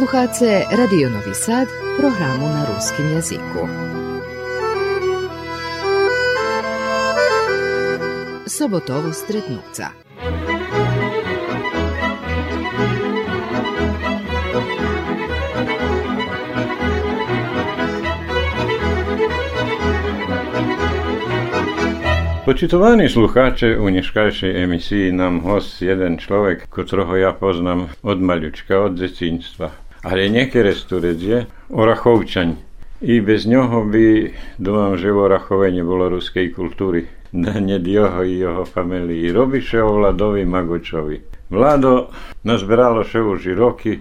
Slušate Radio Novi Sad, programu na ruskim jeziku. Sobotovo stretnuca. Počitovaní slucháče, u dneškajšej emisii nám host jeden človek, ktorého ja poznám od maľučka, od detinstva. Ale nekeresturec je Orachovčaň. I bez ňoho by, dúfam, že v Orachove nebolo ruskej kultúry. Ned jeho i jeho familii. Robiše o Vladovi Magočovi. Vlado nazberalo še už roky,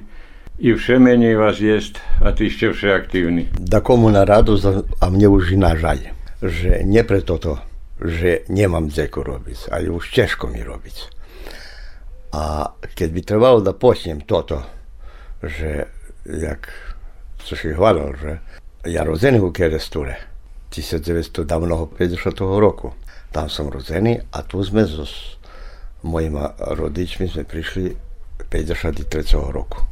i všemenej vás jest, a ty ešte vše aktívny. Da komu na radosť a mne už i na žalj, že nie preto to že nemám dzeku robiť, ale už ťažko mi robiť. A keď by trvalo da počnem toto, že jak co si hľadal, že ja rozený u Keresture 1950 roku. Tam som rozený a tu sme so mojimi rodičmi sme prišli 53. roku.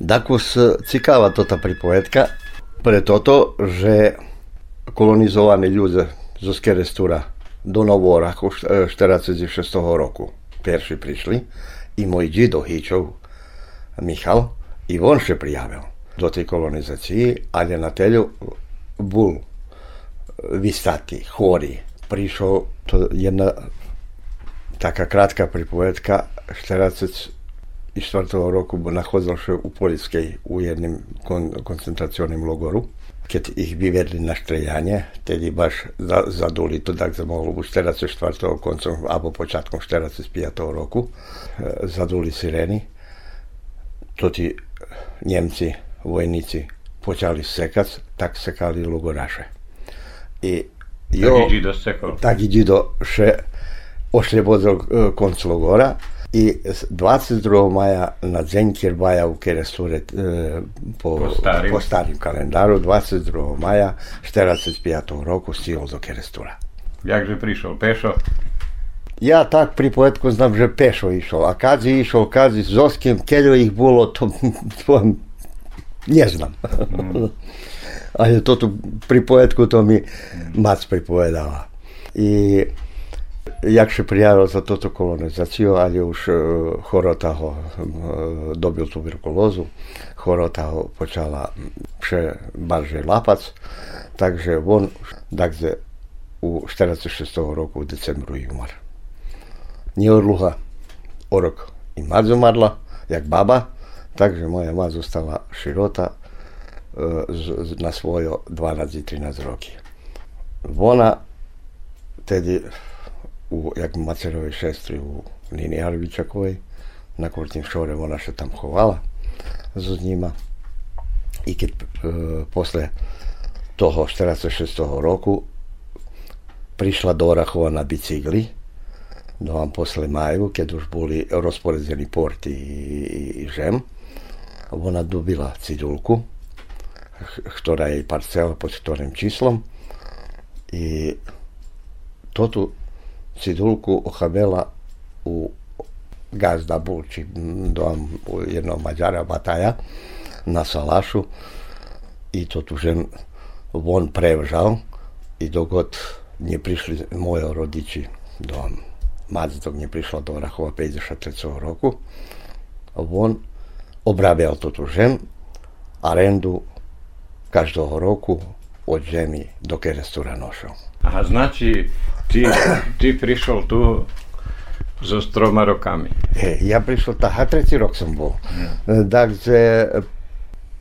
Dakus cikáva tota pripovedka pre že kolonizovaní ľudia zo Skerestura do Novoraku 46. roku. Perši prišli i môj dzido Hičov, Michal, i on še prijavil do tej kolonizaciji, ali na telju bul vistati, hori. Prišao, to jedna taka kratka pripovedka, 44. roku nachodzil še u Poljskej u jednim kon, koncentracionim logoru keď ich vyvedli na streľanie, tedy baš zaduli to, tak sa mohlo už 44. koncom alebo počátkom 45. roku, zaduli sirény. To ti Nemci, vojníci počali sekať, tak sekali logoraše. I jo, tak do sekol. Tak do še oslobodil e, konc logora i 22. maja na Deň Kirbaja u Keresture e, po, po, starim. po starim kalendaru 22. maja 45. roku stihol do Kerestura. Jakže prišiel? Pešo? Ja tak pri poetku znam, že pešo išol. A kad je išol, kad je Zoskim, keľo ich bolo, to, to ne znam. Mm. Ale toto pri poetku to mi mac pripovedala. I jak się prijavil za toto kolonizaciju, ali už e, Horota ho e, dobil tuberkulózu, Horota ho počala vše barže lapac, takže on takže u 46. roku v decembru i umar. Neodluha o rok i mať umarla, jak baba, takže moja mať zostala širota e, na svojo 12-13 roky. Ona tedy u, jak macerovej šestri u Nini Arvičakovej, na Kurtim šore ona še tam chovala so njima. I keď e, posle toho 46. roku prišla do Orachova na bicykli, no a posle maju, keď už boli rozporedzení porty i, i žem, ona dobila cidulku, ktorá je parcela pod ktorým číslom i to tu cedulku ochabela u gazda Bulči, dom jednog Mađara Bataja na Salašu i to tu žen on prevžal i dogod nie prišli moji rodiči do Mac, dok nie prišla do Orachova 53. roku, on obrabial to tu žen, arendu každého roku od žemi do Kerestura nošao. Aha, znači ty, ty prišiel tu so troma rokami. E, ja prišiel tak, a tretí rok som bol. Hmm. Takže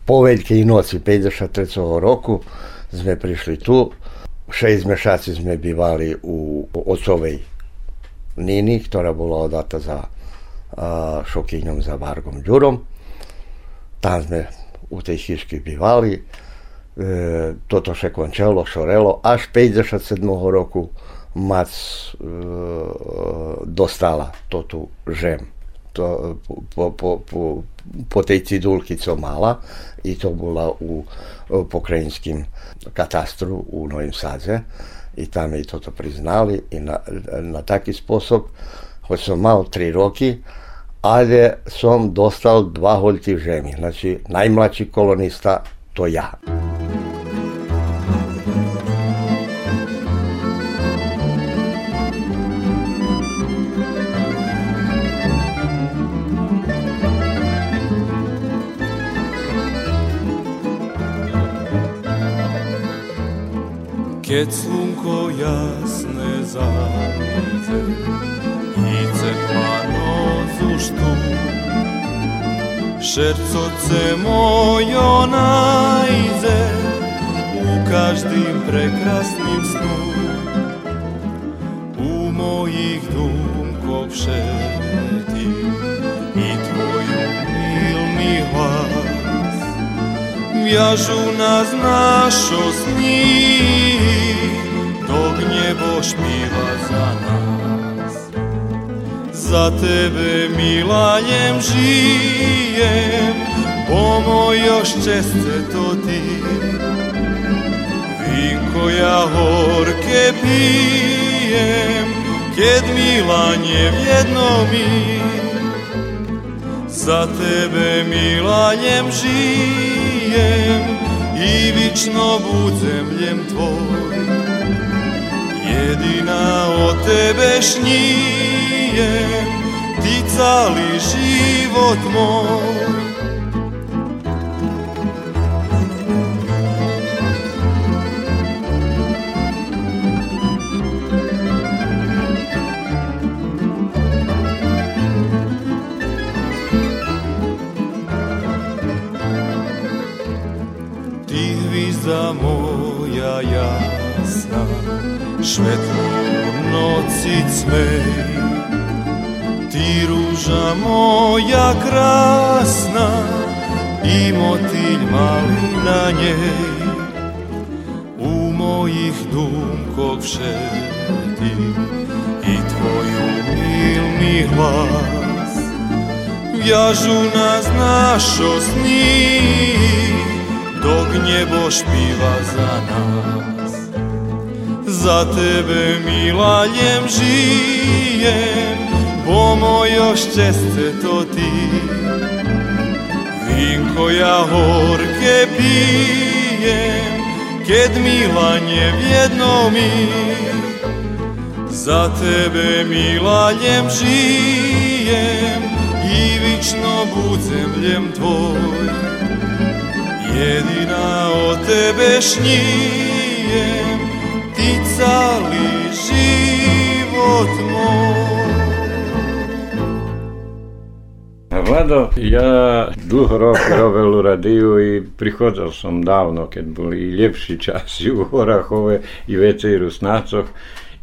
po Veľkej noci 53. roku sme prišli tu. Šesť mešaci sme bývali u otcovej Nini, ktorá bola odata za a, šokýňom za Vargom Ďurom. Tam sme u tej chyšky bývali. E, toto še končalo, šorelo až 57. roku mac e, dostala to tu žem. To, po, po, po, po tej cidulky, co mala, i to bola u pokrajinskim katastru u Novim Sadze и таме и тото признали и на, на таки способ, кој сум мал три роки, але сум достал два голти жени, значи најмлачи колониста то ја. Keď slunko jasne zajde i pa nozu štu Šercoce mojo najde U každim prekrasnim snu. U mojih dumko šeti I tvoju milni hlas. Viažu nas našo snih pošpiva za nas. Za tebe mila njem žijem Pomo još česte to ti. Vinko ja horke pijem Kjed mila njem jedno mi. Za tebe mila njem žijem i vično budem zemljem tvoj Jedina o tebe šnijem, ti cali život moj. cicmej Ti ruža moja krasna I motilj mali na njej. U mojih dumkog šeti I tvoju milni glas Vjažu nas našo sni Dok njebo špiva za nas. Za tebe mila ljem žijem. Po mojo česte to ti. Vinko ja horke pijem Ked mila nje vjedno mi. Za tebe mila ljem žijem I vično bucem ljem tvoj. Jedina o tebe šnije Vlado, ja dlho roky robil u radiju i prichodzal som dávno, keď boli ljepší časi u Horachove i u Snacoch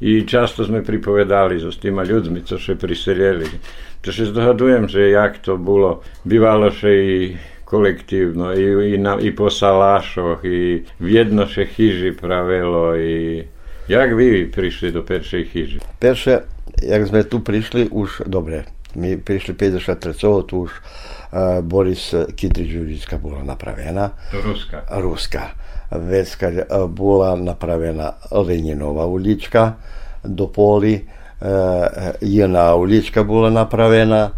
i často sme pripovedali so s týma ľuďmi, co še priseljeli. To še zdohadujem, že jak to bolo, bývalo še i kolektívno, i, i, na, i po salášoch, i v jedno še chyži pravelo, i Jak vi prišli do pierwszej hiży? Pierwsze, jak sme tu prišli, už dobre. Mi prišli 50 recov, tu už uh, Boris Kitrić Đuđicka bila napravena. Ruska. Ruska. Vecka e, uh, bila napravena Leninova ulička do poli, e, uh, jedna ulička bila napravena,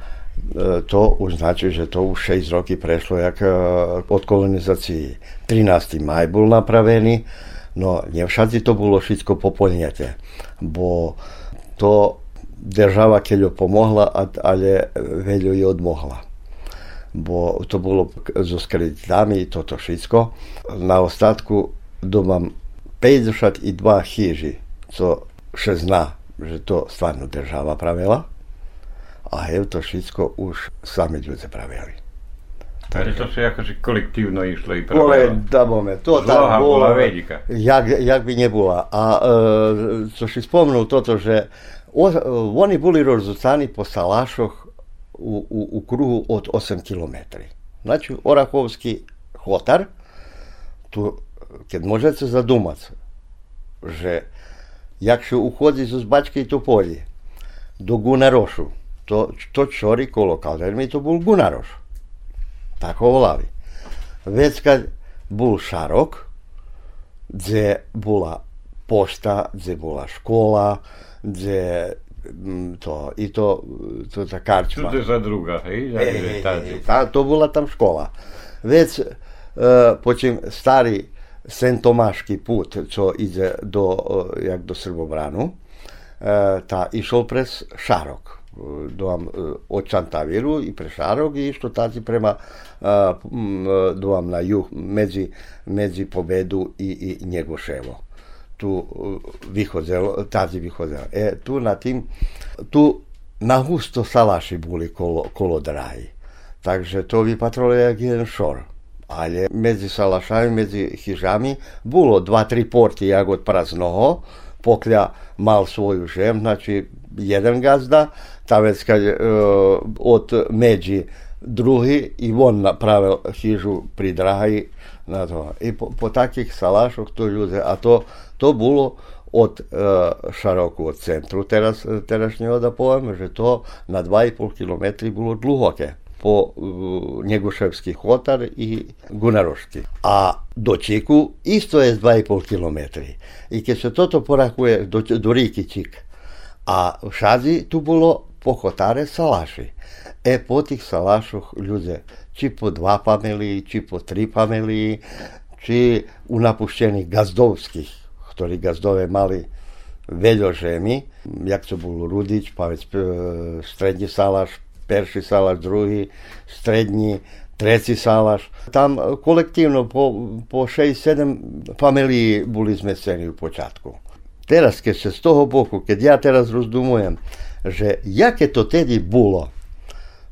to znači, že to už 6 roki prešlo jak od kolonizaciji. 13. maj bol napravený, no nie všade to bolo všetko poplnete, bo to država keľo pomohla, ale veľo i odmohla. Bo to bolo so kreditami i toto všetko. Na ostatku domam 52 chyži, co še zna, že to stvarno država pravila, a je to všetko už sami ľudia pravili. Pa to se jakaš kolektivno išlo i pravo. Kole, da bome, to ta bola velika. Jak, jak bi nje bila. A e, co si spomnu toto, že o, oni boli rozucani po Salašoh u, u, u krugu od 8 km. Znači, Orahovski hotar, tu, kad možete zadumat, že jak še uhodi z Uzbačke i Topolje do Gunarošu, to, to čori kolo, kao mi to bol Gunarošu tako volavi. Već kad bul šarok, gdje bula pošta, gdje bula škola, gdje mm, to, i to, to za karčma. To za druga, i za e, e, e, ta, To bula tam škola. Već, e, uh, stari stari Sentomaški put, co ide do, uh, jak do Srbobranu, uh, ta išol pres Šarok, do vam od Čantaviru i pre Šarok i što tazi prema m, doam na juh, medzi, medzi Pobedu i, i Njegoševo tu uh, vychodzelo, tazi vychodzelo. E, tu na tým, tu na husto salaši boli kolo, kolo dráhy. Takže to vypatralo jak jeden šor. Ale medzi salašami, medzi chyžami bolo dva, tri porty jak od praznoho, pokľa mal svoju žem, znači jeden gazda, ta vec kad e, od međi drugi i on napravil chyžu pri drahi na to. I po, po takých salašoch to ľudia, a to, to bolo od e, Šaroku, od centru teraz, terašnjeho da poviem, že to na 2,5 km bolo dlhoké po uh, Njeguševski hotar i Gunaroški. A do Čiku isto je 2,5 km. I keď se toto porakuje do, do Riki Čik, a v Šazi tu bolo po hotare salaši. E po tých salašoch ľudia, či po dva pamelí, či po tri pamelí, či u napuštených gazdovských, ktorí gazdové mali veľo žemi, jak to bol Rudič, pa već e, strednji salaš, perši salaš, drugi, strednji, treći salaš. Tam kolektivno po, po 6-7 familiji boli zmeseni u počatku. Teraz, keď se z toho boku, keď ja teraz rozdumujem, že jaké to tedy bolo,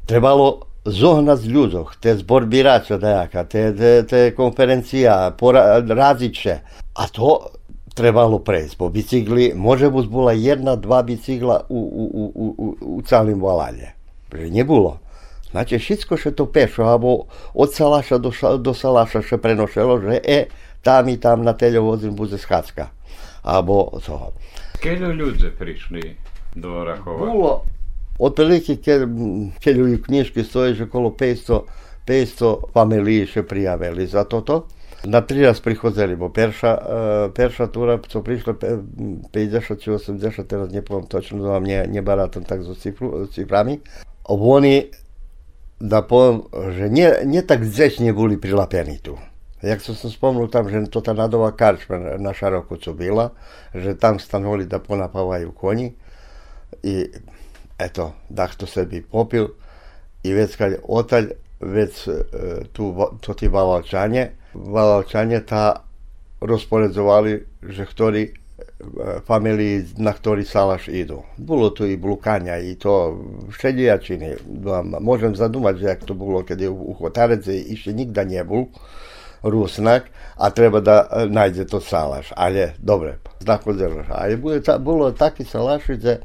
trebalo zohnať ľudoch, te zbor birača dejaka, te, te, te konferencija, pora, raziče. A to trebalo prejsť. Po bicykli, može bus bola jedna, dva bicykla u, u, u, u, u celým valanje. Že nebolo. Znači, všetko še to pešo, alebo od Salaša do, do Salaša še prenošelo, že e, tam i tam na teľovozim bude schádzka. Alebo toho. Keľo ľudze prišli do Rakova. Bilo otprilike kad, kad u knjiški stojiš okolo 500, 500 familiji še prijavili za to to. Na priraz prihozeli bo perša, perša tura, so prišle 50 ili 80, teraz ne povem točno, da vam ne, ne baratam tak z ciframi. Oni, da povem, že ne, ne tak zečnje bili prilapeni tu. Jak sam sam spomnul tam, že to ta nadova karčma na Šarokucu bila, že tam stanuli da ponapavaju konji i eto, da to sebi popil i već kad otalj, već e, tu, to ti valalčanje, valalčanje ta rozporedzovali, že ktorí e, familiji na ktorý salaš idu. Bolo tu i blukanja i to všelijačiny. Môžem zadumať, že jak to bolo, keď u Hotarece ešte nikda nebol rusnak, a treba da e, najde to salaš, ali je dobre, znako držaš. Ali bude ta, bilo taki salašice,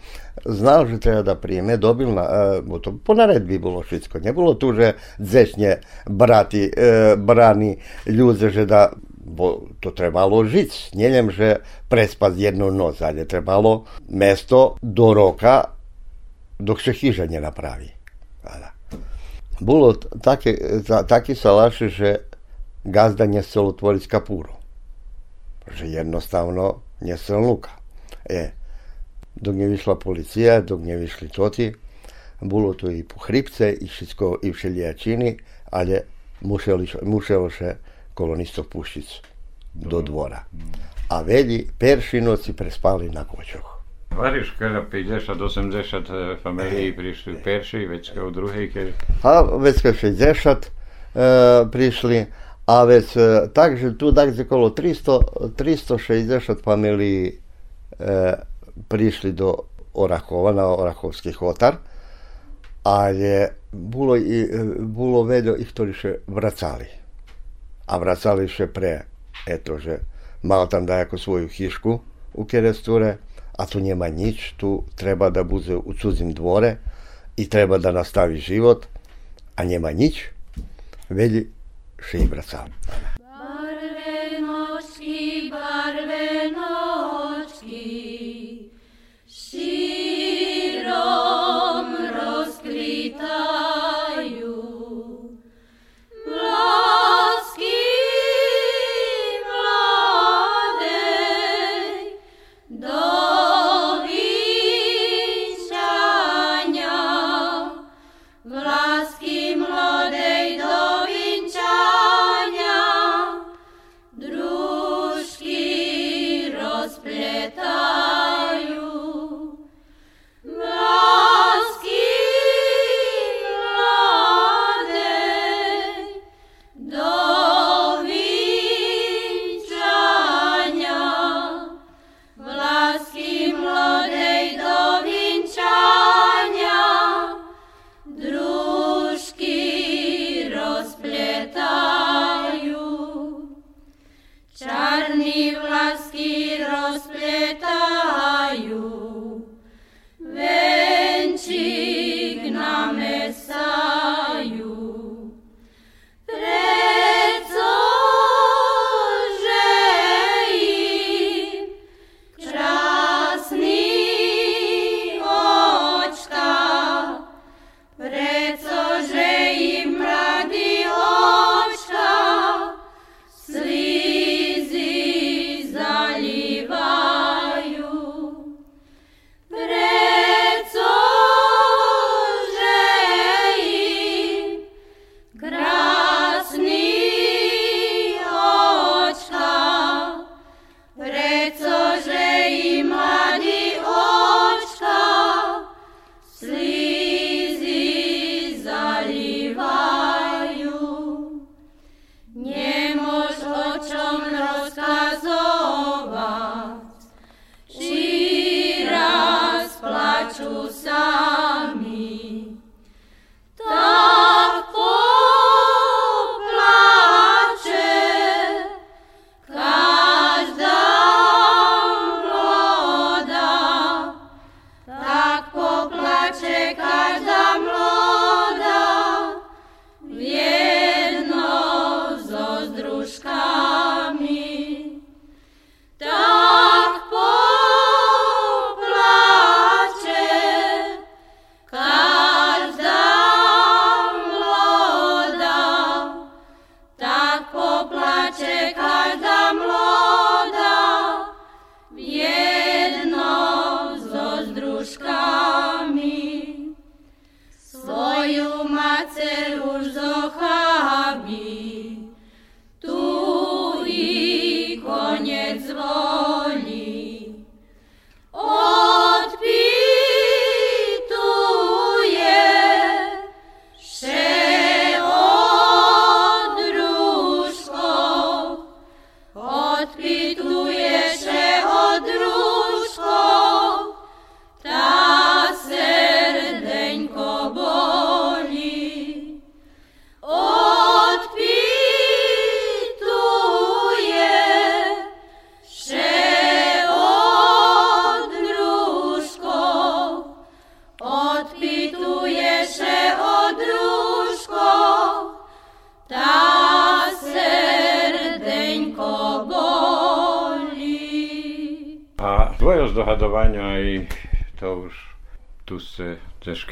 znao že treba da prijeme, dobil na, e, to po naredbi bilo šitsko. Ne bilo tu, že dzešnje brati, e, brani ljude, že da bo to trebalo žic, Njeljem že prespas jednu noc, ali je trebalo mesto do roka dok se hiža ne napravi. Bilo taki, ta, taki salaši, že gazda njesel otvoriti kapuru. Že jednostavno njesel luka. E, dok nje višla policija, dok nje višli toti, bilo tu i pochrypce, i šisko i wszelijaczyny, ali musieli, musiało się kolonistov puścić do dvora. A veli, perši noci prespali na kočoh. Variš, kada 50-80 eh, familiji e, prišli e. perši, već kao drugi? kada? A već kao 60 uh, eh, prišli, a već e, takže tu dakle okolo 300, 360 familiji e, prišli do Orahova, na Orahovský hotar, ale bolo, i, bolo veľa ich, ktorí še vracali. A vracali še pre, eto, že mal tam dajako svoju chyšku u Keresture, a tu nema nič, tu treba da bude u cudzim dvore i treba da nastavi život, a nema nič, veli še i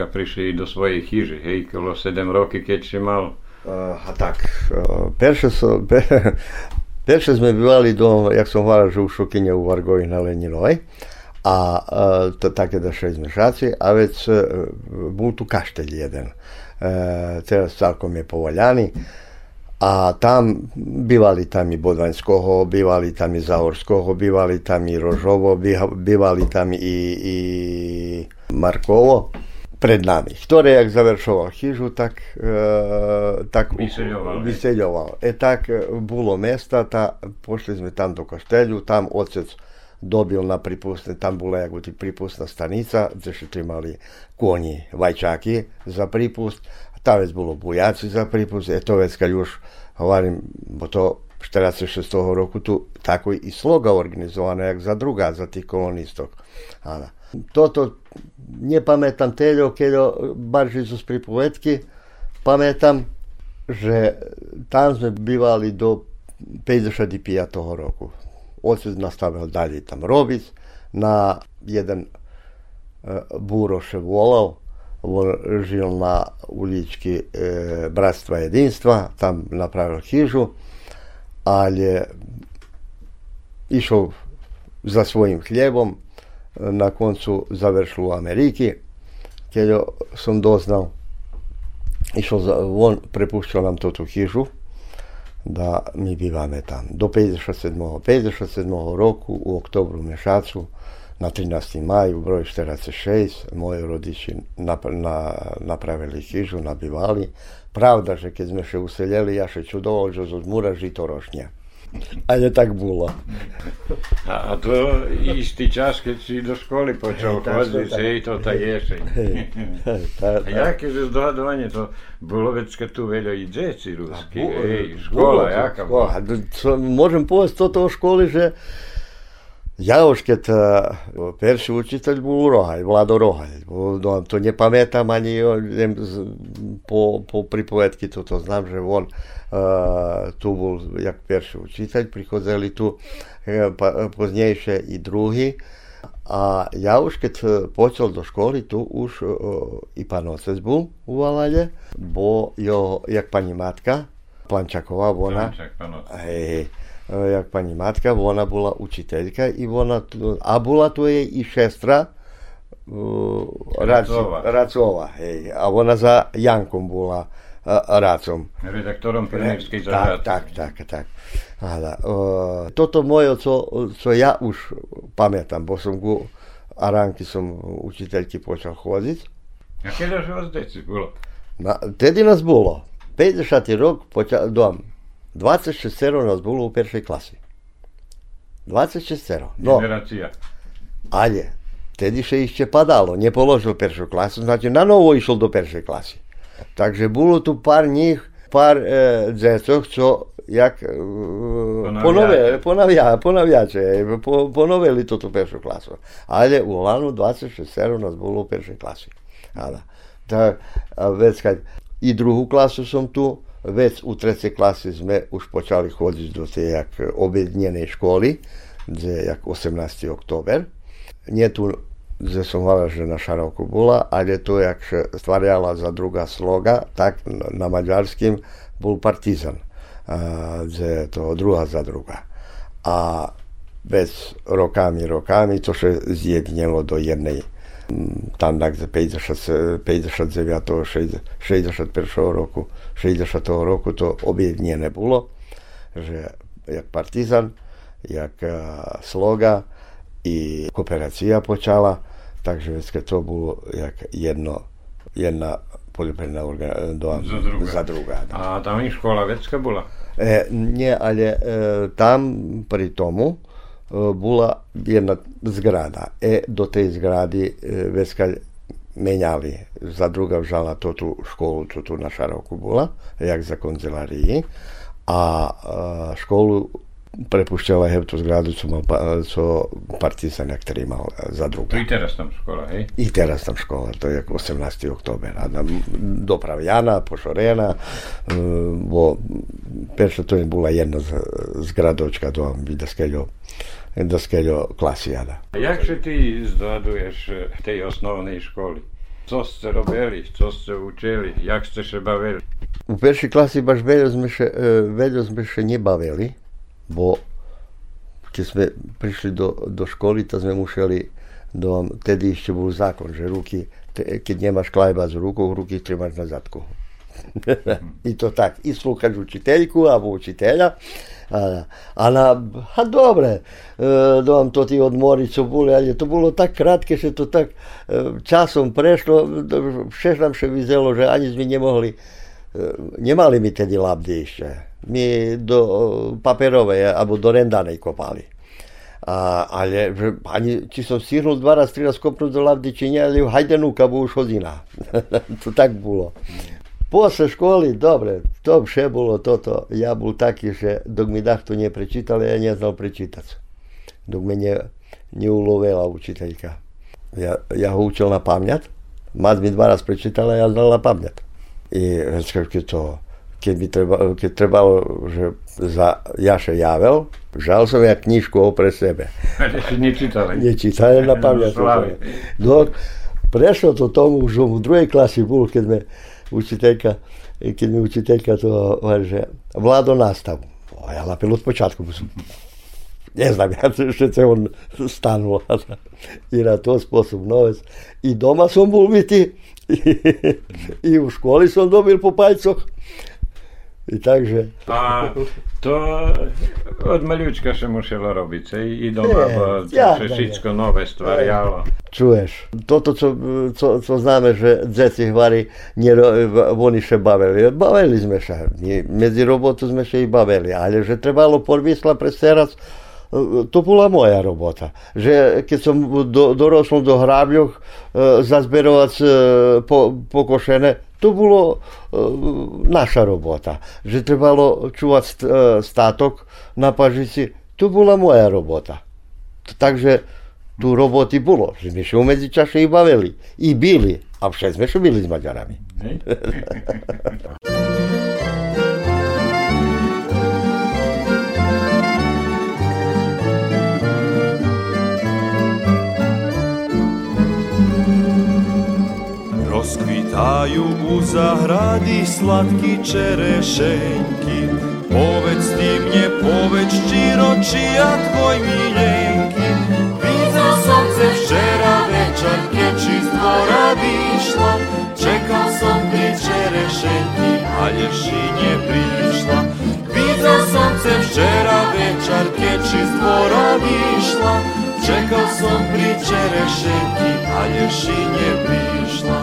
prišli do svojej chyži, hej, kolo 7 roky, keď si mal. Uh, a tak, uh, perše, so, per, perše sme bývali do, jak som hovoril, že u Šukinje u Vargovi na Leninovej. A to, také da šest mešaci, a već uh, bol tu kaštelj jeden. Uh, teraz celkom je povaljani. A tam bivali tam i Bodvanjskoho, bivali tam i Zahorskoho, bivali tam i Rožovo, bivali tam i, i Markovo pred nami. Ktoré, jak završoval chyžu, tak, e, tak Vyseljoval, hej. vyseljoval. E tak e, bolo mesta, ta, pošli sme tam do kostelju, tam otec dobil na pripustne, tam bola jak ti pripustna stanica, gde su imali konji, vajčaki za pripust, tam već bolo bujaci za pripust, e to već kad još govorim, bo to 46. roku tu tako i sloga organizovana jak za druga, za tih kolonistov. Ana. Toto nepamätam teľo, keďo barži sú z pripovedky, pamätam, že tam sme bývali do 55. roku. Otec nastavil dalje tam robiť, na jeden e, Buroše volal, on žil na ulički e, Bratstva jedinstva, tam napravil chyžu, ali išao za svojim hljebom, na koncu završil u Ameriki, keď som doznal, išao za, on prepušćao nam tu hižu, da mi bivame tam. Do 57. 57. roku u oktobru mešacu na 13. maju broj 46 moji rodiči nap- na, napravili hižu, nabivali. Pravda, že keď sme še useljeli, ja še čudoval, že zo zmura žito Але так було. А то істий час, коли до школи почав ходити, і то та єшень. А як же здогадування, то було вецька ту веля і дзеці русські, школа, яка була. Можемо повести до того школи, що ja už keď uh, perší učiteľ bol Rohalj, Vlado Rohalj. Bol- No, to nepamätám ani neviem, po, po pripovedky toto znam, že on uh, tu bol jak perší učiteľ, prichodzeli tu uh, pa, poznejšie i drugi. A ja už keď počel do školy, tu už uh, i pán otec bol u Valalje, bo jo, jak pani matka, Plančaková, ona, Čak, pano. Hej, e, jak pani matka, ona ona, tu- a bola tu jej i šestra uh, Racova. Racova. Racova, hej, a ona za Jankom bola uh, Racom. Redaktorom Pionirskej tak, zahrady. tak, tak, tak. Ale, uh, toto moje, co, co ja už pamätám, bo som ku Aranky som učiteľky počal chodiť. A keď už vás deci bolo? Na, tedy nás bolo. 50. rok, dom, 26 nás bolo u prvej klasi. 26 No, Generácia. ale tedy še ešte padalo. Nepoložil prvú klasu, znači na novo išiel do prvej klasy. Takže bolo tu pár nich, pár e, dzecoch, co jak e, ponove, ponavia, ponaviače, po, ponovili to tu klasu. Ale u Lanu 26 nás bolo u prvej klasy. Áno. Tak, a vec, kad i druhú klasu som tu, vec u trecej klasy sme už počali chodiť do tej jak objednenej školy, kde jak 18. október. Nie tu, kde som hovoril, že na Šarovku bola, ale to, jak še stvariala za druga sloga, tak na maďarským bol partizan, a, kde to druga. A vec rokami, rokami to še zjednelo do jednej tak 50, 59. 60, 61. roku 60. roku to objednené bolo, že jak partizan, jak a, sloga i kooperácia počala, takže vždycky to bolo jak jedno, jedna poljoprivredna Za druga. za druga. A tam i škola vecka bola? E, nie, ale e, tam pri tomu Eh, bula jedna zgrada. E, do te zgradi eh, Veska menjali za druga žala to tu školu, to tu na Šaroku bula, jak za konzelariji, a eh, školu prepuštjala je to zgradu, co, mal, co pa, partizan, jak za druga. To i teraz tam škola, hej? I teraz tam škola, to je 18. oktober. Dopravljana, Pošorena, bo perša to je bila jedna zgradočka, to vam bi skeljo skeľo klasiada. Jak si ty zdraduješ v tej osnovnej školy? Co ste robili, co ste učili, jak ste sa bavili? U peršej klasi baš veľa sme še, veľa sme še nebavili, bo keď sme prišli do, do školy, to sme museli do, tedy ešte bol zákon, že ruky, te, keď nemáš klajba z rukou, ruky tremaš na zadku. I to tak, i slúchaš učiteľku alebo učiteľa. A dobre, e, dám to tí odmory, čo boli, ale to bolo tak krátke, že to tak e, časom prešlo, všech nám še vyzelo, že ani sme nemohli, e, nemali mi tedy labdy ešte. My do e, paperovej alebo do rendanej kopali. A, ale ani, či som stihnul dva raz, tri raz kopnúť do labdy, či nie, ale v Hajdenúka bol už hodina. to tak bolo. Posle školy, dobre, to vše bolo toto. Ja bol taký, že dok mi takto neprečítal, ja neznal prečítať. Dok me ne, neulovela učiteľka. Ja, ja ho učil na pamäť. Mať mi dva raz prečítal a ja znal na pamäť. I keď to, keď mi treba, keď trebalo, že za Jaše Javel, žal som ja knižku pre sebe. Nečítali. Nečítali na pamäť. Dok, prešlo to tomu, že v druhej klasi bol, keď me učiteljka, kad mi učiteljka to kaže, vlado nastavu. A ja lapilo od počatka, ne znam ja što se on stanuo i na to sposob novec. I doma sam bol biti i, i u školi sam dobil po paljcoh. I takže, A to od malička sa muselo robiť, hej? I doma, to ja- sa všetko nové stvarialo. čuješ, toto, co, co, co známe, že dzeci hvari, nero, oni še bavili. Bavili sme my, medzi robotu sme sa i bavili, ale že trebalo podvisla preserac, to bola moja robota. Že keď som do, dorosol do hrábľoch e, zazberovať e, po, pokošené, to bolo e, naša robota. Že trebalo čuvať st, e, státok na pažici, to bola moja robota. Takže tu roboty bolo, že sme sa medzi čaše i bavili, i bili, a všetci sme sa bili s Maďarami. Rozkvitaju u zahradi slatki čerešenjki Povedz ti mnje, povedz čiro, čija tvoj miljenki Videl sam se včera večer, keči z dvora višla Čekal sam pri čerešenjki, a lješinje prišla Videl sam se včera večer, keči z dvora višla Čekal sam pri čerešenjki, a lješinje prišla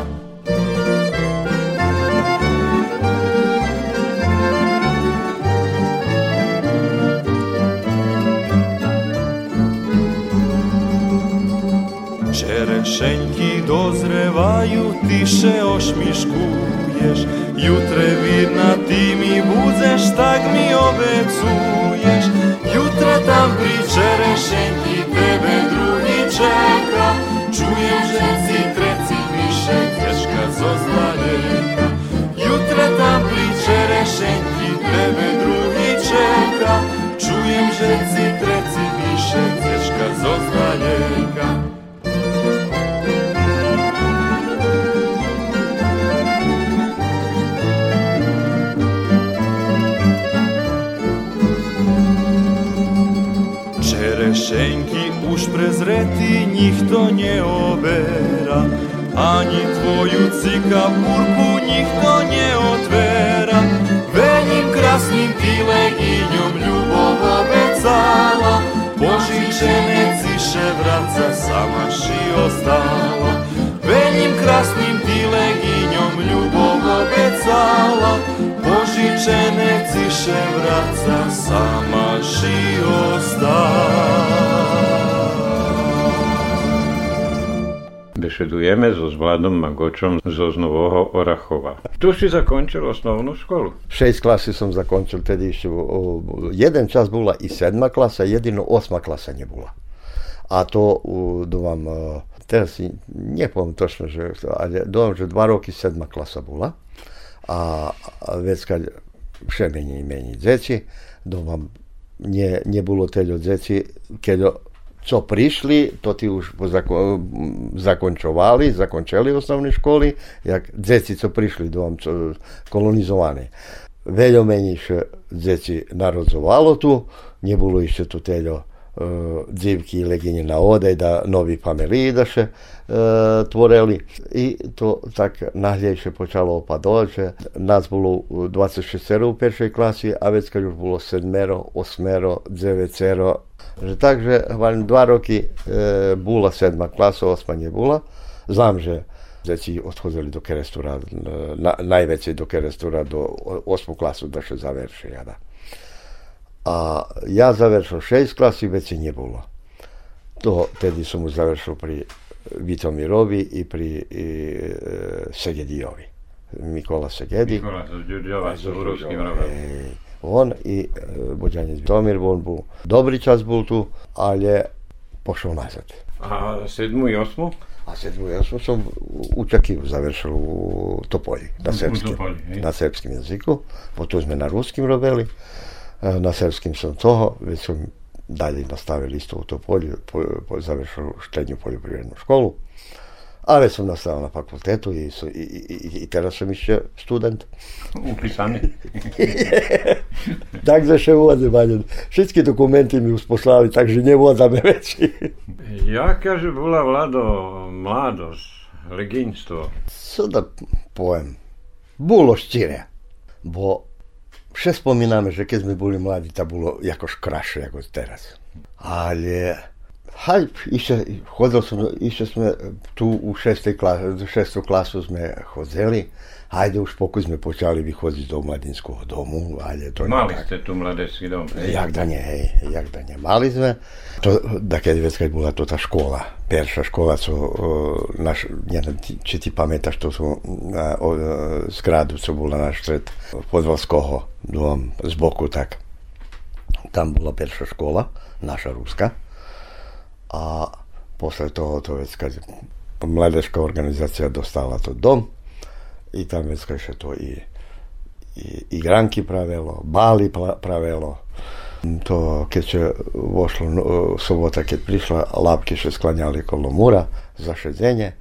Čerešenjki dozrevaju, tiše ošmiškuješ Jutre vidna ti mi budzeš, tak mi obecuješ. Jutra tam pri čerešenjki tebe drugi čeka. Čujem si treci piše teška zo zdaljeka Jutra tam pri čerešenjki tebe drugi čeka. Čujem že si treci piše teška zo zdaljeka Čerešenjki už prezreti njih to nie obera. Ani tvoju cikapurku njih to nie otvera. Venim krasnim ti leginjom ljubov obecala. Požičene ciše vraca sama ši ostala. Venim krasnim ti leginjom ljubov obecala ptičiće ne ciše vraca, sama ši Besedujeme so s Vladom Magočom z Oznovoho Orahova. Tu si zakončil osnovnu školu? Šest klasi sam zakončil, tedi tedy jedan čas bula i sedma klasa, jedino osma klasa nje bula. A to do vam, e, teraz nje povam točno, že, ali do vam že dva roki sedma klasa bila. a vecka vše mení, mení dzeci. Doma nie, nebolo teďo teda dzeci, keď co prišli, to ti už zako, zakončovali, zakončili osnovne školy, jak dzeci, co prišli dom, co, kolonizovani. Veljo meni dzeci narodzovalo tu, nie bilo išće tu teďo Eh, dzimki i leginjina ode i da novi pamelidaše e, eh, tvoreli i to tak nahljeće počalo opadoće. Nas bilo 26 u peršoj klasi, a već kad još bilo sedmero, osmero, devetero. Takže van dva roki e, bula sedma klasa, osma je bula. Znam že deci odhodili do kerestura, na, najveće do kerestura, do osmu klasu da še završi jada. A ja završil šest klasi, veci nie bolo. To tedy som už završil pri Vitomirovi i pri i, e, Segedijovi. Mikola Segedi. Đurđova Zo sa robom. e, On i e, Bođanec Vitomir, on bol dobri čas bol tu, ali pošao nazad. A sedmu i osmu? A sedmu ja sam, sam u Čakivu završil u Topolji, na srpskim, na srpskim jeziku, potom sme na ruskim robili, Eh, na srpskim sam to, već su dalje nastavili isto u to polje, po, po, završili štednju poljoprivrednu školu, ali sam nastavio na fakultetu i, su, i, i, i teraz sam išće student. Upisani. także się ładny Manion. Wszystkie dokumenty mi usposlali, także nie ładam već. ja kaže, bila vlado mladost, leginstvo. Sada pojem. Bulo ščire, bo Vše spomíname, že keď sme boli mladí, to bolo ako krašie ako teraz. Ale Haj, ešte, chodil som, ešte sme tu u 6. Klasu, 6. klasu sme chodili hajde už pokud sme počali vychodiť do mladinského domu. Hajde to Mali tak. ste tu mladecký dom, hej? Jak da nie, hej, jak da nie. Mali sme. To, da keď vec, keď bola to tá škola, perša škola, co uh, naš, ja, no, či ti pamätáš, to sú na, o, e, z co bola na štred podvalského dom, z boku tak. Tam bola perša škola, naša ruska. A posle toho to vec, keď mladečka organizacija dostala to dom, i tam keď to i i igranki pravelo, bali pravelo. To keď će vošlo no, sobota, keď prišla, lapke še sklanjali kolo mura za šedzenje,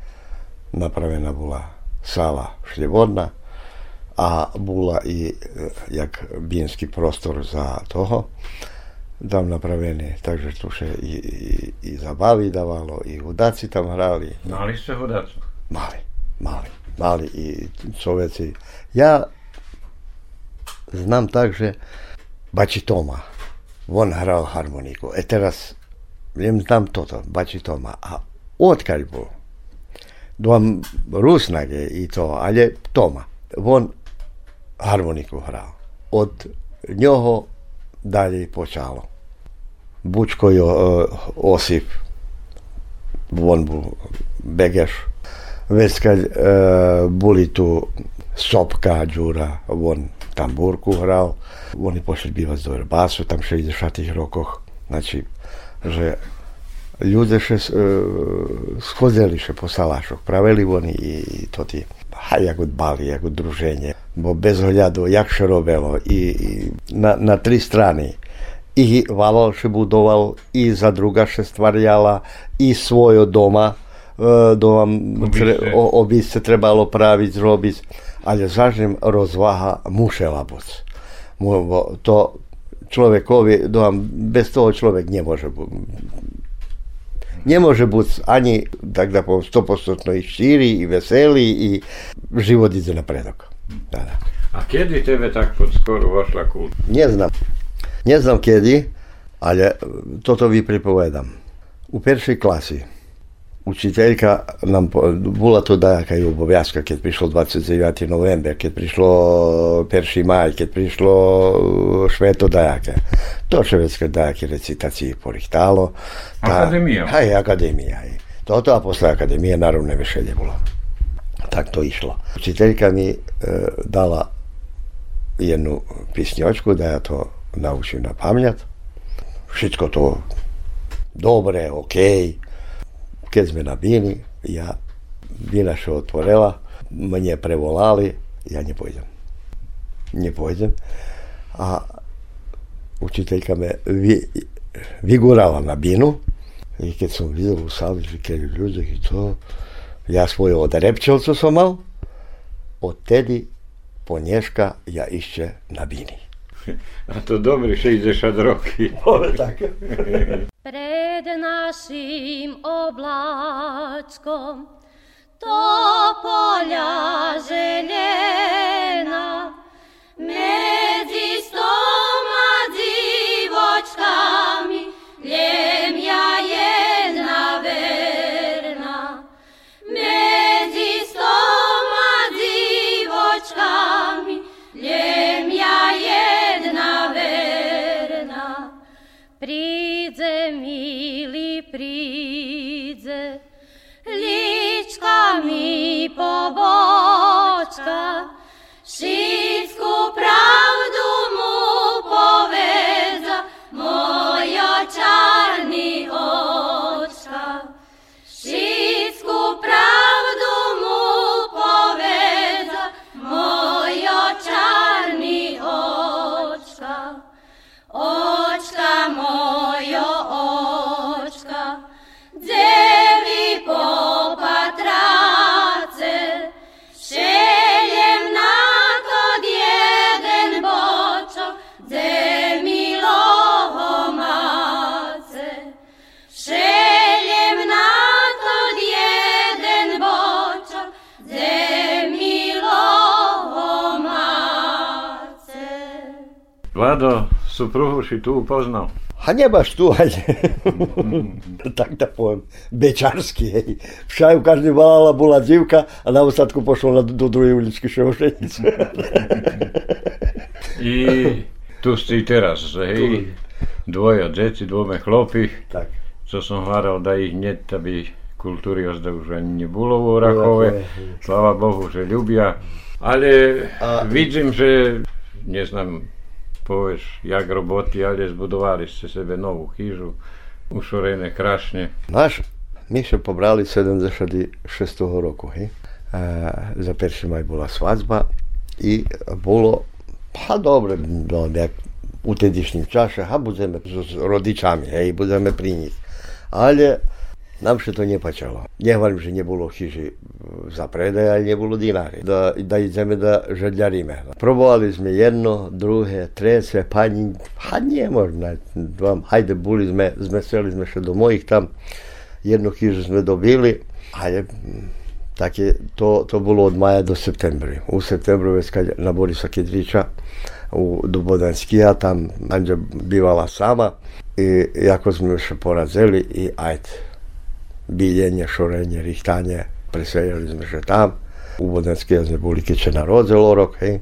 napravena bola sala šljevodna, a bola i e, jak binski prostor za toho, tam napraveni, takže tu še i, i, i zabavi davalo, i hudaci tam hrali, Mali ste hodacu. mali, mali, mali i čoveci. Ja znam tak, že Bači Toma, on hral harmoniku. E teraz, viem, znam toto, Bači Toma. A odkaď bol? Dvam Rusnage i to, ale Toma. On harmoniku hral. Od njoho dalje počalo. Bučko jo, e, Osip, on bol Begeš. Već kad e, boli tu Sopka, Đura, on tamburku hral, oni pošli bivati do Erbasu, tam 60 rokoch. Znači, že ľudia še e, schodili še po salašoch, pravili oni i, to ti ha, jak dbali, jak druženje. Bo bez hľadu, jak še robilo i, i na, na tri strany. I Valal še budoval, i za druga še stvarjala, i svojo doma, e, doma tre, o, obice trebalo praviť, zrobiť, ale zažem rozvaha mušela buc. To človekovi, doma, bez toho človek nemôže bu- nie može biti ani, tak da 100% i širi i veseli i život ide napredok. Da, da. A kedy tebe tak pod skoru vošla kulta? Nie znam. Nie znam kedy, ale toto vi pripovedam. U peršej klasi učiteljka nam bula to da kaj je obovjazka kad je prišlo 29. november, kad je prišlo 1. maj, kad je prišlo uh, šveto dajake. To švedske dajake recitacije porihtalo. Ta, akademija. Haj, akademija. To, to, a posle akademije naravno ne više je bilo. Tak to išlo. Učiteljka mi uh, dala jednu pisnjočku da ja to naučim na pamet. Všetko to dobre, okej. Okay. Keď sme nabili, ja vina še otvorila, mne prevolali, ja ne pojdem. Ne pojdem. A učiteljka me vi, vigurala na binu i keď som videl u že keď ľudia i to, ja svoje od Repčelcu som mal, odtedy po Nješka ja išće na bini. A to dobri 60 roky. Ove tak. Pred našim oblačkom to polja željena Međi stoma divočkami Ljemja jedna Vlado, supruhu si tu upoznal. A nie baš tu, ale tak da poviem, bečarski, hej. Všaj u každej valala bola dzivka a na ostatku pošlo na, do druhej uličky Ševošenice. I tu si teraz, hej. Dvoje djeci, dvome chlopi. tak. Co som hľadal da ich hneď, aby kultúry ozda už ani nebolo v. Orachove, Slava Bohu, že ľubia. Ale A- vidím, že, neznám, powiesz, jak roboty, se sebe novu hižu, ušorene krašnje. Znaš, mi se pobrali 76 roku. He? E, za prvi maj bila swadzba i bilo, pa dobre, no, jak u tedišnjim čaše, a budeme s rodičami, hej, budeme pri njih. Ali нам ще to nepačalo. Nehovorím, že nebolo chyži za predaj, ale nebolo dinári. Da, da ideme da žadľaríme. Probovali sme jedno, druhé, treće, pa, ni- pa nie možno. Vám, hajde, boli sme, sme seli sme še do mojich tam. Jednu chyžu sme dobili, ale mm, tak je, to, to bolo od maja do septembra. U septembru već kad na Borisa Kedrića u Dubodanskija, tam Anđa bivala sama i jako smo još porazili i ajde, biljenje, šorenje, rihtanje, preseljali smo še tam. U Bodanskija sme boli keď še narodzelo rok, hej.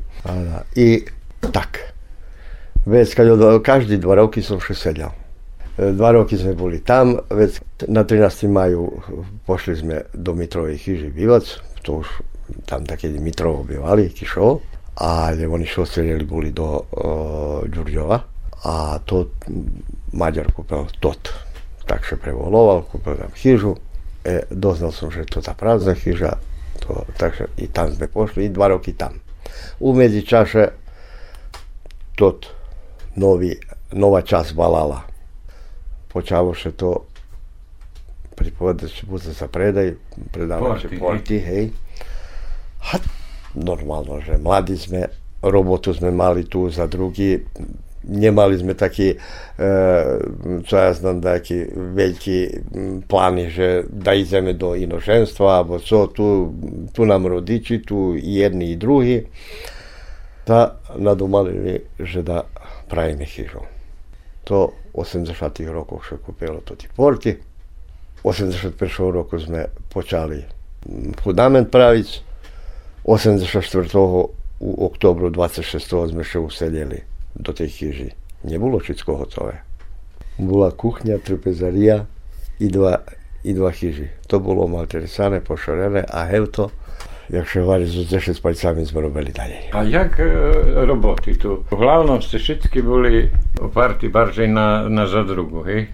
I tak. Već kad od, každý dva roky som še sedel. E, Dva roky sme boli tam, već na 13. maju pošli sme do Mitrovej chyži bývať, to už tam také Mitrovo bývali, Kišov, ale oni što streljali boli do uh, Đurđova, a to Mađar kúpil tot. Tak še prevoloval, kúpil tam chyžu, e, doznal som, že to tá prázdna chyža, to, takže i tam sme pošli, i dva roky tam. U medzičaše tot novi, nova čas valala. Počavoše to pripovedať, že bude sa predaj, predávať Porty, porty, hej. A normalno, že mladí sme, robotu sme mali tu za drugi, nemali sme taký, e, čo ja znam, taký veľký plány, že da ideme do inoženstva, alebo co, tu, tu nám rodiči, tu jedni i drugi, da nadomalili, že da pravíme chyžu. To v 80. rokoch še kúpilo to tí porty. V 81. roku sme počali fundament praviť. 84. u oktobru 26. sme še usedeli do tej chyži. Nebolo všetko hotové. Bola kuchňa, trpezaria i dva, i dva chyži. To bolo malteresané, pošorené a hevto, jak še hovorí, so 10 palcami sme robili ďalej. A jak e, roboty tu? V hlavnom ste všetky boli oparti bardziej na, na zadrugu, hej?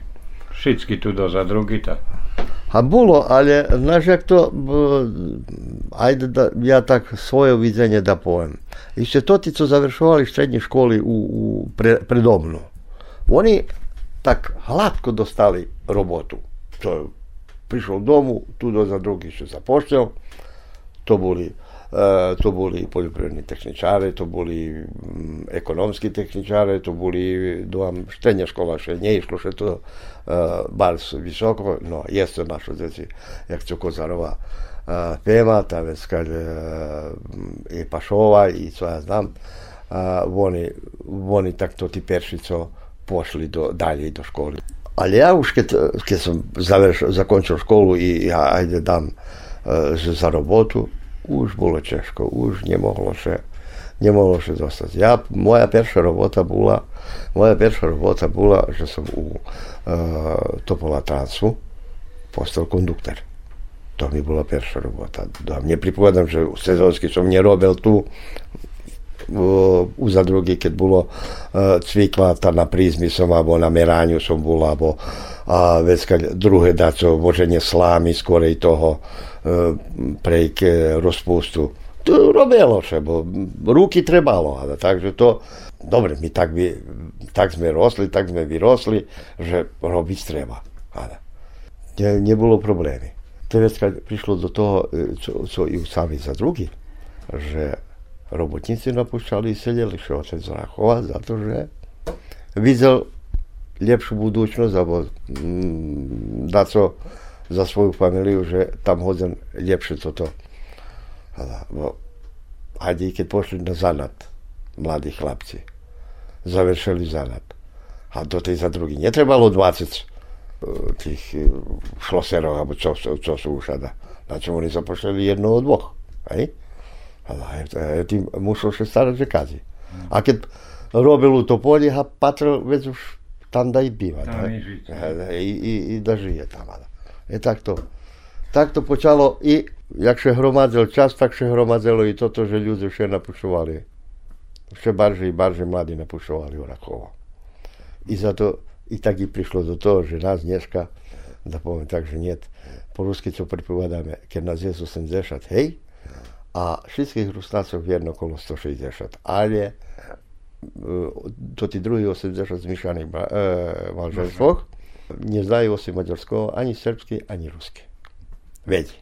Všetky tu do zadrugi, ta. A bolo, ale znaš jak to, ajde da ja tak svoje viđenje da povem. Ešte to ti, co završovali strednje školi u, u pre, predomnu. Oni tak hladko dostali robotu. To prišiel domu, tu do za druhý ešte započal. To boli, E, to boli poljoprivredni tehničare, to boli mm, ekonomski tehničare, to boli doam štenja škola še njejško, še to e, bar su visoko, no jeste našo djeci, jak će Kozarova e, tema, ta već kad je Pašova i co ja znam, oni, oni tak to ti peršico pošli do, dalje do škole. Ali ja už kad, kad sam završ, zakončio školu i ja ajde dam za robotu, už bolo ťažko, už nemohlo še, nemohlo še dostať. Ja, moja perša robota bola, moja perša robota bola, že som u e, Topola Transu postal konduktor. To mi bola perša robota. Da, nepripovedam, že sezónsky som nerobil tu, u za drugi, keď bolo uh, cvikla ta na prízmi som, alebo na meráňu som bol, alebo a vec, keď druhé daco, voženie slámy, skorej toho uh, prejk rozpustu. To robilo še, bo ruky trebalo, takže to, dobre, my tak, by, tak sme rosli, tak sme vyrosli, že robiť treba. Ale ne, nebolo problémy. To vec, keď prišlo do toho, co, co i sami za drugi, že robotníci napúšťali, sedeli še otec Rachova za to, že videl lepšiu budúcnosť, alebo mm, dať so za svoju familiu, že tam hodzen lepšie toto. Bo, aj keď pošli na zanat, mladí chlapci, završili zanat. A do tej za druhý netrebalo 20 e, tých e, šloserov, alebo čo, čo, sú už. Na čom oni zapošli jednoho, dvoch. Hej? Ale tým musel sa starať, že kazi. A keď robil to polje, a patril, već tam da i biva. Da, i. I, i, i da žije tam. Ale. Je takto. Takto počalo i, jak še hromadzel čas, tak še hromadzelo i toto, že ľudia še napušovali. Še barže i barže mladí napušovali Orakovo. I zato, i tak i prišlo do toho, že nás dneska, da poviem tak, že niet, po rusky, co pripovedáme, keď nás je 80, hej, a všetkých Rusnácov jedno okolo 160. Ale to tí druhí 80 zmiešaných e, manželstvoch neznajú si maďarského ani srbsky, ani rusky. Veď.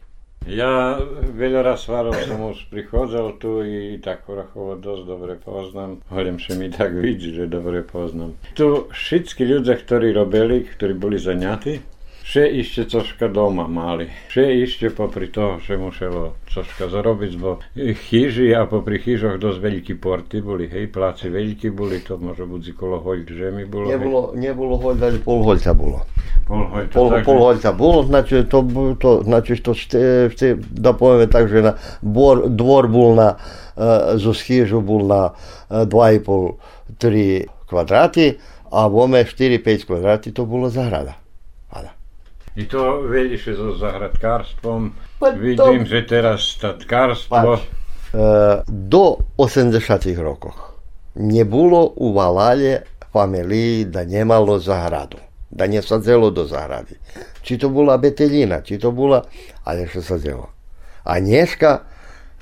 Ja veľa raz svarov som už prichádzal tu i tak Orachovo dosť dobre poznám. Hovorím, že mi tak vidí, že dobre poznám. Tu všetci ľudia, ktorí robili, ktorí boli zaňatí, Še ešte troška doma mali. Še ešte popri toho, že muselo troška zarobiť, bo chyži a popri chyžoch dosť veľkí porty boli, hej, pláci veľkí boli, to môže buď kolo hoľ, že mi bolo. Nebolo, nebolo hoľ, ale pol hoľca bolo. Pol Pol, bolo, znači to, to, znači to šte, šte, da povieme tak, že na bor, dvor bol na, uh, zo schížu bol na uh, 2,5-3 kvadráty a vome 4-5 kvadráty to bolo zahrada. I to veľšie so zahradkárstvom. Pa to- Vidím, že teraz statkárstvo... Pač, e, do 80 rokoch nebolo u Valálje familiji da nemalo zahradu, da nje sadzelo do zahrady. Či to bola beteljina, či to bola, ali što sadzelo. A nješka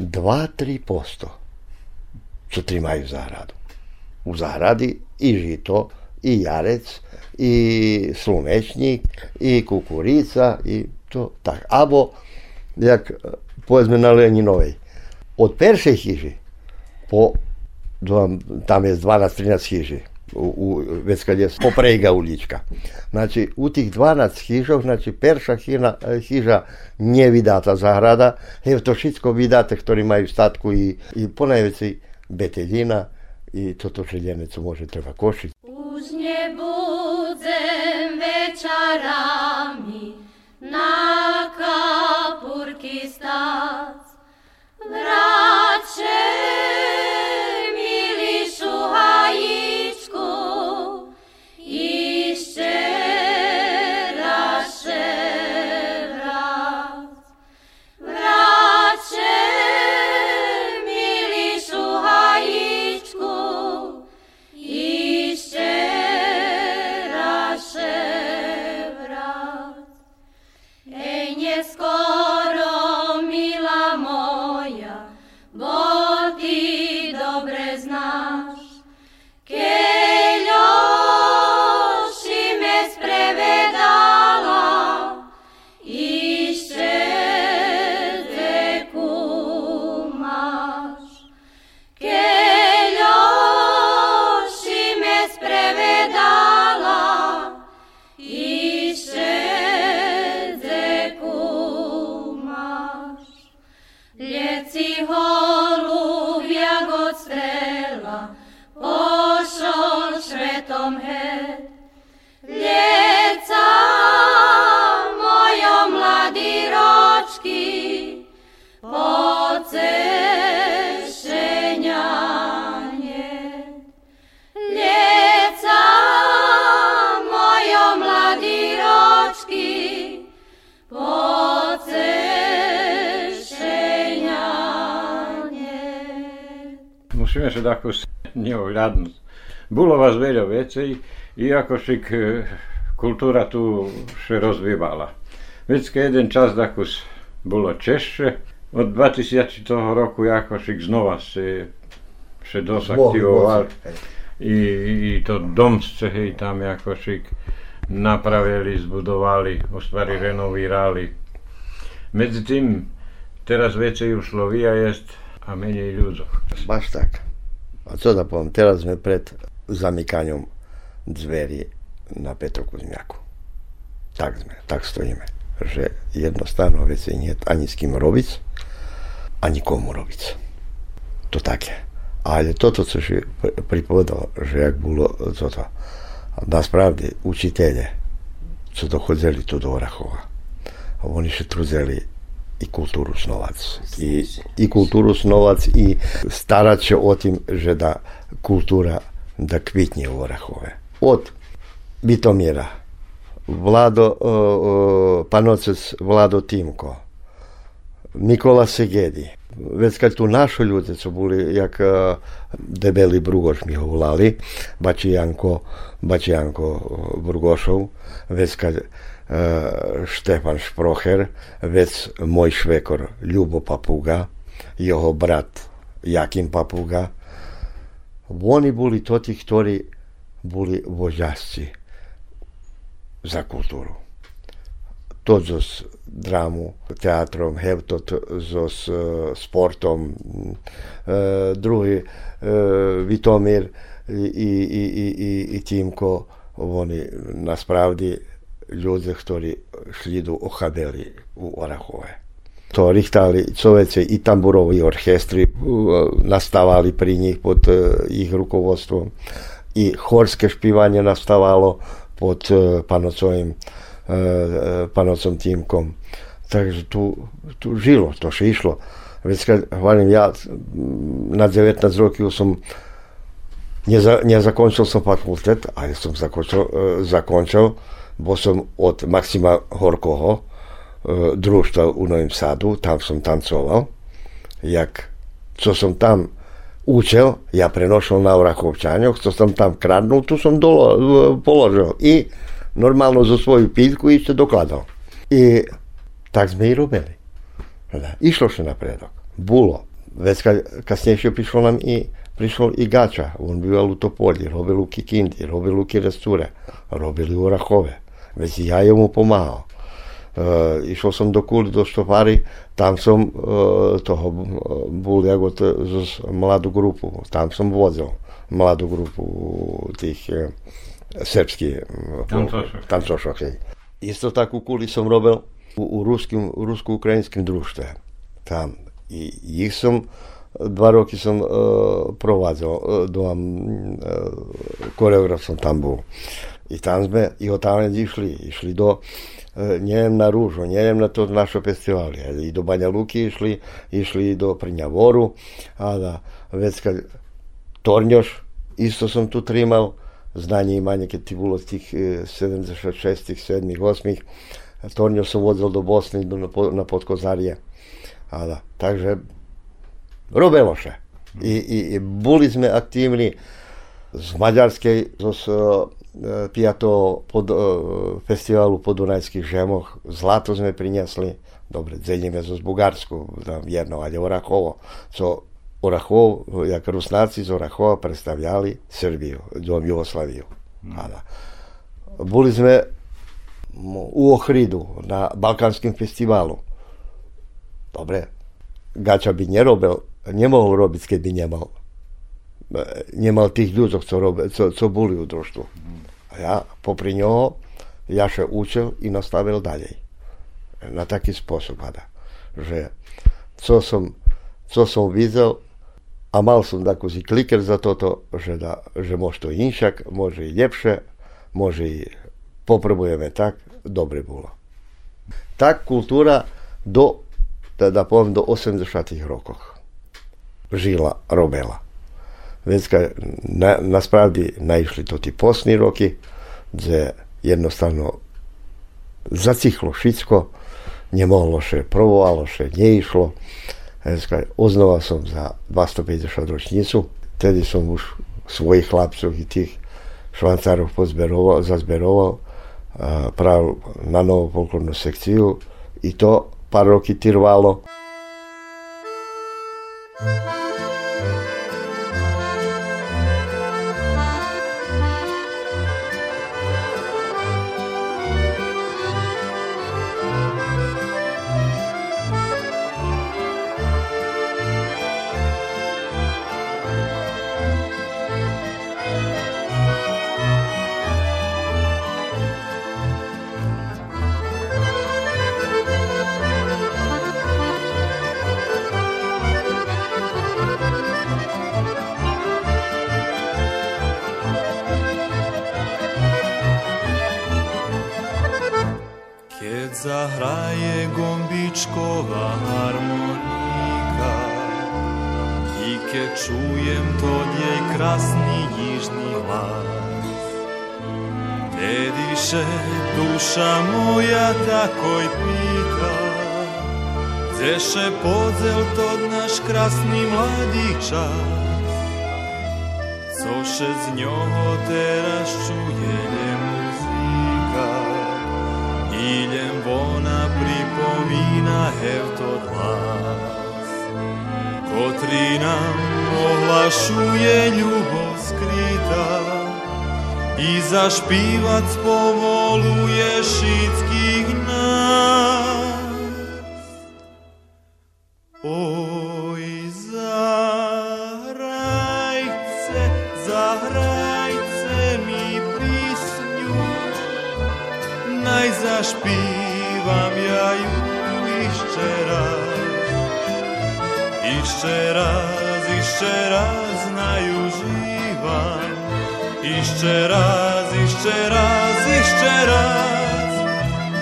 2-3 posto co trimaju zahradu. U zahradi i žito, i jarec, i slunečnik, i kukurica, i to tak. Abo, jak e, povedzme na Leninovej, od peršej chyži po, tam je 12-13 chyži, u, u, već kad je poprejga ulička. Znači, u tih 12 chyžov, znači perša hina, e, chyža nie vidata zahrada, evo to všetko vidate, ktorí majú statku i, i ponajveci beteljina i toto željene, co može treba košiť. Už nie cearami na capurchi stați, vrace i ako šik e, kultúra tu še rozvívala. Vždycky jeden čas takus bolo češće, od 2000 toho roku jako šik znova se še dosaktivoval. I, I to domsce hej tam jako šik napravili, zbudovali, u stvari renovirali. Medzi tým teraz vecej už Slovija jest, a menej ľudov. Baš tak. A co da poviem, teraz sme pred zamykanjem dveri na Petrokuzmjaku. Tak sme, tak stojíme. Že jednostavno veci nie ani s kým robiť, ani komu robiť. To také. Ale toto, co si pripovedal, že jak bolo toto, naspravді učitelje, co dochodzili tu do Orahova, oni še truzeli i kulturu snovac. I, I kulturu snovac i starat će o tim, že da kultura da kvitnje u Orahove. Od Bitomira, Vlado o, Panocec Vlado Timko, Nikola Segedi. Već kad tu naši ljudi su bili, jak a, debeli Brugoš mi volali, Bačijanko, Bačijanko Brugošov, već kad a, Štefan Šproher, već moj švekor Ljubo Papuga, jeho brat Jakim Papuga. Oni boli toti, ktorí boli so s drámu, teatrom, hevto so uh, sportom, uh, druhý uh, Vitomir i, i, i, i, i Timko, oni naspravdi ljudi, ktorí šli do Ochabeli u Orahove. To richtali čovece i tamburovi orkestri, nastavali pri njih pod ich rukovodstvom i horske špivanje nastavalo pod panocovim panocom Timkom. Takže tu, tu žilo, to še išlo. Već kad, ja na 19 rokів sam nie, za, nie zakończył sam fakultet, ale sam zakończył, zakończył, bo sam od Maksima Horkoho, društva u Novim Sadu, tam sam tancoval. Jak, co som tam učil, ja prenošel na Orakovčanjoch, co som tam kradnul, tu som dolo, položil. I normalno za svoju pitku ešte dokladal. I tak sme i robili. Išlo še napredok. Bulo. Već kad, kasnije prišlo nam i prišlo i Gača, on bival u Topolji, robil u Kikindi, robil u Kiresture, robili u Orahove. Već i ja je mu pomagao. Uh, išiel som do Kuli, do Štopary, tam som uh, toho bol ako to, mladú grupu, tam som vozil mladú grupu tých uh, srbských tancošok. Isto tak u Kuli som robil u, u ruskim, rusko-ukrajinskim društve. Tam. I ich som dva roky som uh, provádzal, uh, doma uh, koreograf som tam bol. I tam sme, i od tam išli, išli do neviem na Rúžu, neviem na to naše festivaly. I do Banja Luky išli, išli do Prňavoru, a da, već kad Tornjoš, isto sam tu trimal, znanje imanje kad ti bilo tih 76. 7. 8. Tornjoš sam vozil do Bosne na, Podkozarje. A da, takže robilo še. I, i, i boli sme aktivni z Maďarskej, z piato pod, festivalu podunajských žemoch. Zlato sme priniesli. Dobre, ceníme zo z Bugarsku, tam jedno, ale Orachovo. Co Orachov, jak Rusnáci z Orachova predstavljali Srbiju, dom Jugoslaviju. Hmm. Boli sme u Ohridu na Balkánskom festivalu. Dobre, Gača by nerobil, nemohol robiť, keď by nemal nemal tých ľudí, co, robi, co, co boli u društvu ja popri njoho, ja še učil i nastavil dalej. Na taki spôsob, hada. Že co som, co som videl, a mal som takúsi kliker za toto, že, da, že môže to inšak, môže i lepšie, môže i popróbujeme tak, dobre bolo. Tak kultúra do, da, poviem, do 80 rokoch žila, robila. Vecka, na, naspravdi naišli to ti posni roki, gdje jednostavno zacihlo všetko, nemohlo še, provovalo še, neišlo. Vecka, oznova som za 250 ročnicu, tedy som už svojich chlapcov i tých švancárov pozberoval, zazberoval, a prav na novú folklórnu sekciu. I to pár roky trvalo. Keď zahraje gombičkova harmonika. I ke čujem to je krasni jižni glas Te diše duša moja tako i pita Zeše podzel to naš krasni mladi čas? Coše z njoho teraz čuje Idem vona pripomína hevto hlas Kotri nám ohlašuje ľubov skrytá. I zašpívať povoluje všetkých nás ešte raz najužívam Ešte raz, ešte raz, ešte raz.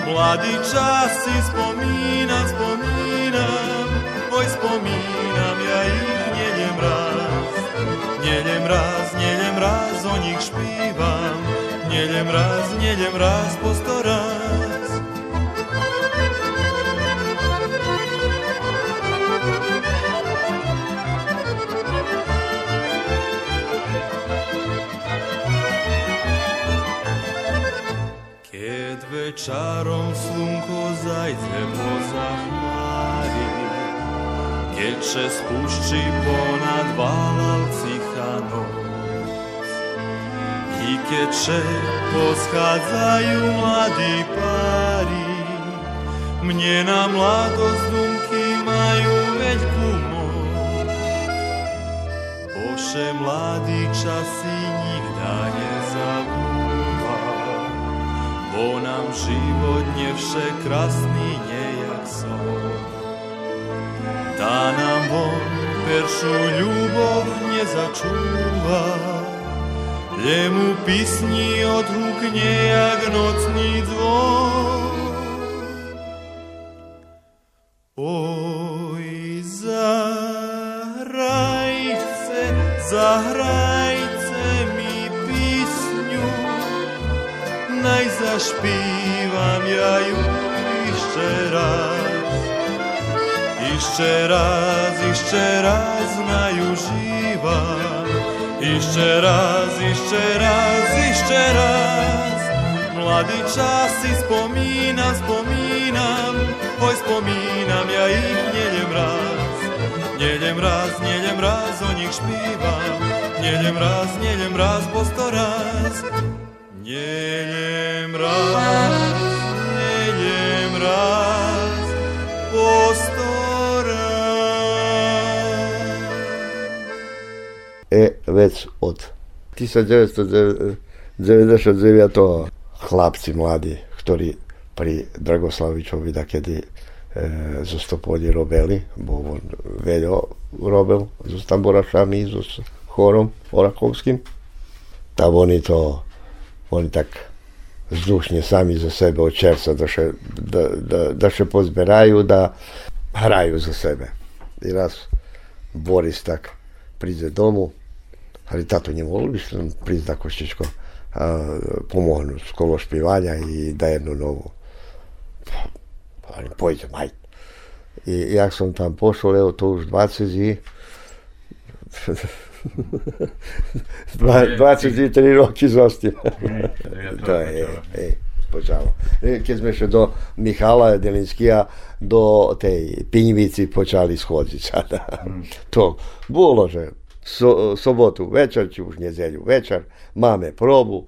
Mladý čas si spomínam, spomínam. Oj, spomínam, ja ich nedem raz. Nedem raz, nedem raz, o nich špívam. Nedem raz, nedem raz, po sto raz Keď večarom slunko zajde poza chmári, keď še spúšči ponad Valavci noc. I keď še poschádzajú mladí pári, mne na mladosť dumky majú veľkú moc. Bože, mladý časy nikda nezabúva, bo nam život nje krasnije jak są, Da nam on peršu ljubov nje začuva, Ljemu Pisni od ruk njejak nocni dvor. Ešte raz, ešte raz najužívam. Ešte raz, ešte raz, ešte raz. Mladý čas si spomínam, spomínam, oj spomínam, ja ich nedem raz. Nedem raz, nedem raz, o nich špívam. Nedem raz, nedem raz, po sto raz. Nedem raz, već od 1999. chlapci mladi, ktorí pri Dragoslavičovi da kedy e, zo Stopolji robili, bo on veľa robil so tamborašami, so chorom orakovským. Tam oni to oni tak vzdušne sami za sebe od čerstva da še, da, da, da še pozberajú, da hrajú za sebe. I raz Boris tak príde domu, ali tato njemu nam prizna Koščićko pomognu s kolo špivanja i da jednu novu. Pa, pa ali pojde, maj. I ja sam tam pošao, evo to už 20 i... 23 roki zostaje. to je, e, počalo. E, kad smo še do Mihala Delinskija, do tej pinjivici počali shoditi sada. to, bolo že so, sobotu večer, ću už njezelju večer, mame probu.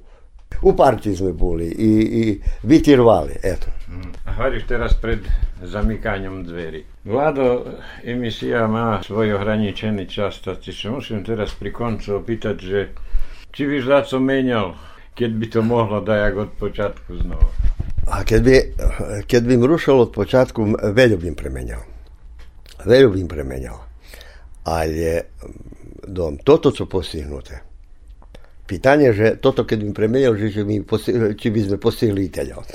U partiji smo i, i biti rvali, eto. Mm. Hvališ teraz pred zamikanjem dveri. Vlado, emisija ma svoj ograničeni čas, ti se musim teraz pri koncu opitati, že či biš co menjal, kjer bi to moglo da ja od početku znova? A kad bi, kad bi rušao od početku, veljubim premenjao. Veljubim premenjao. Ali je Dom, toto, co postignuté, pitanje, že toto keď by premenjal, že, mi posti, či by sme postigli i telja.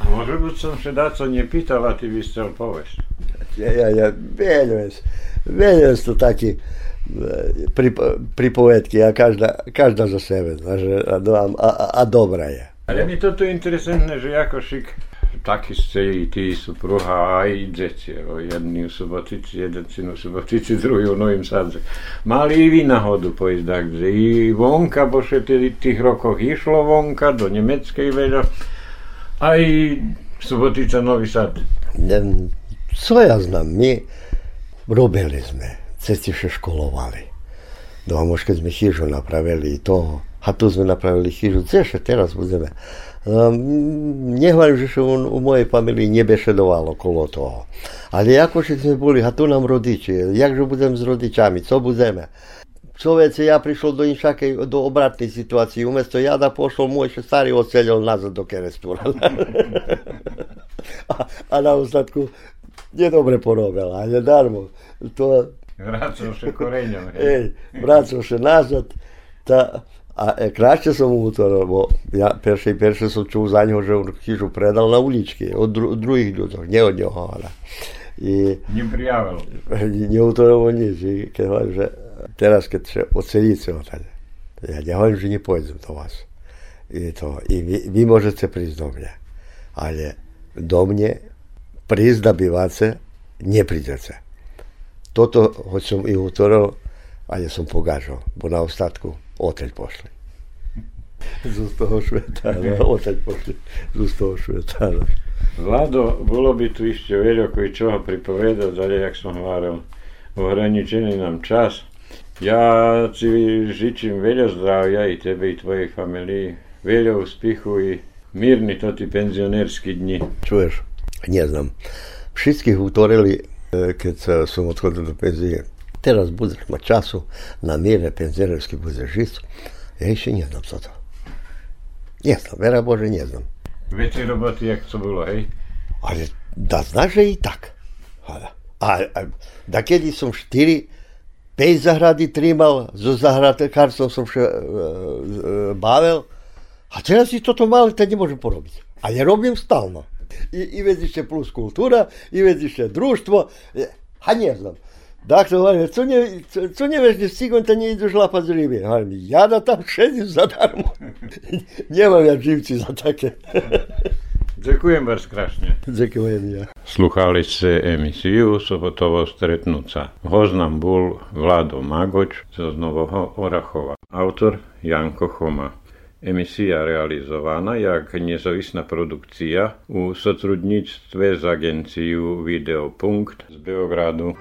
A možno by som sa dáco nepýtal, a ty by chcel povesť. Ja, ja, ja, veľa to taký, pri, pripovedky a každá, každá za sebe, a, a, a dobrá je. Ale mi toto je interesantné, že Jakošik taký ste i tí supruha aj deti. evo, Jedni u Subotici, jeden syn u Subotici, druhý u Novým Sadze. Mali i vy nahodu pojsť takže i vonka, bože v tých rokoch išlo vonka, do Nemeckej veľa. Aj Subotica, Nový Sad. Ne, co ja znam, mi robili sme, cesti še školovali. Doma mož keď sme chyžu napravili i to, a tu sme napravili chyžu, ceše teraz budeme. Um, nehovorím, že u, u mojej familii nebešedovalo okolo toho. Ale ako že sme boli, a tu nám rodiči, jakže budem s rodičami, co budeme? Človece, ja prišiel do inšakej, do obratnej situácii. Umesto jada pošol môj še starý odselil nazad do kerestura. a, a na ostatku nedobre porobil, ale darmo. To, Vracol sa koreňom. hej. ej, še nazad. Ta, a e, krašće som mu to, bo ja perše i perše sam čuo za njega, že on hižu predal na ulički, od, dru, drugih ljudi, ne od njega. Ona. I Nie prijavil. nie utorovo nič. I keď hovorím, že teraz, keď še odseliť sa odtade, ja nehovorím, že nepôjdem do vás. I, to, i vy, vy môžete prísť do mňa. Ale do mne prísť na bývace neprídete. Toto, hoď i oteľ pošli. Z toho švetára, oteľ pošli. Z toho švetára. Vlado, bolo by tu ešte veľa koji čoho pripovedať, ale jak som hovoril, ohraničený nám čas. Ja ti žičím veľa zdravia i tebe i tvojej familii, veľa úspechu i mírny to tí penzionerskí dni. Čuješ? Neznam. Všetkých utorili, e, keď som odchodil do penzie. Teraz budeš mať času na mirne penzionerski budeš žiť. Ja ešte neznam sa to. Neznam, vera Bože, neznam. Väčšie roboty, jak to bolo, hej? Ale da znaš, že i tak. A, a, a da kedy som 4 5 zahrady trimal, zo zahradkárstvom som še, e, e, bavil, a teraz si toto malé to nemôžem porobiť. A ja robím stalno. I, i već ešte plus kultura, i već ešte društvo, e, a ne znam. Dakle, hovorim, co ne, co, co ne veš, sigurno te nie ideš lapať z ryby. Hovorim, ja da tam šedim za darmo. Nemam ja živci za také. Ďakujem vás krásne. Ďakujem ja. Sluchali ste emisiu Sobotovo stretnúca. Host nám bol Vlado Magoč zo Nového Orachova. Autor Janko Choma. Emisija realizovana jak nezavisna produkcija u sotrudnictve z agenciju Videopunkt z Beogradu.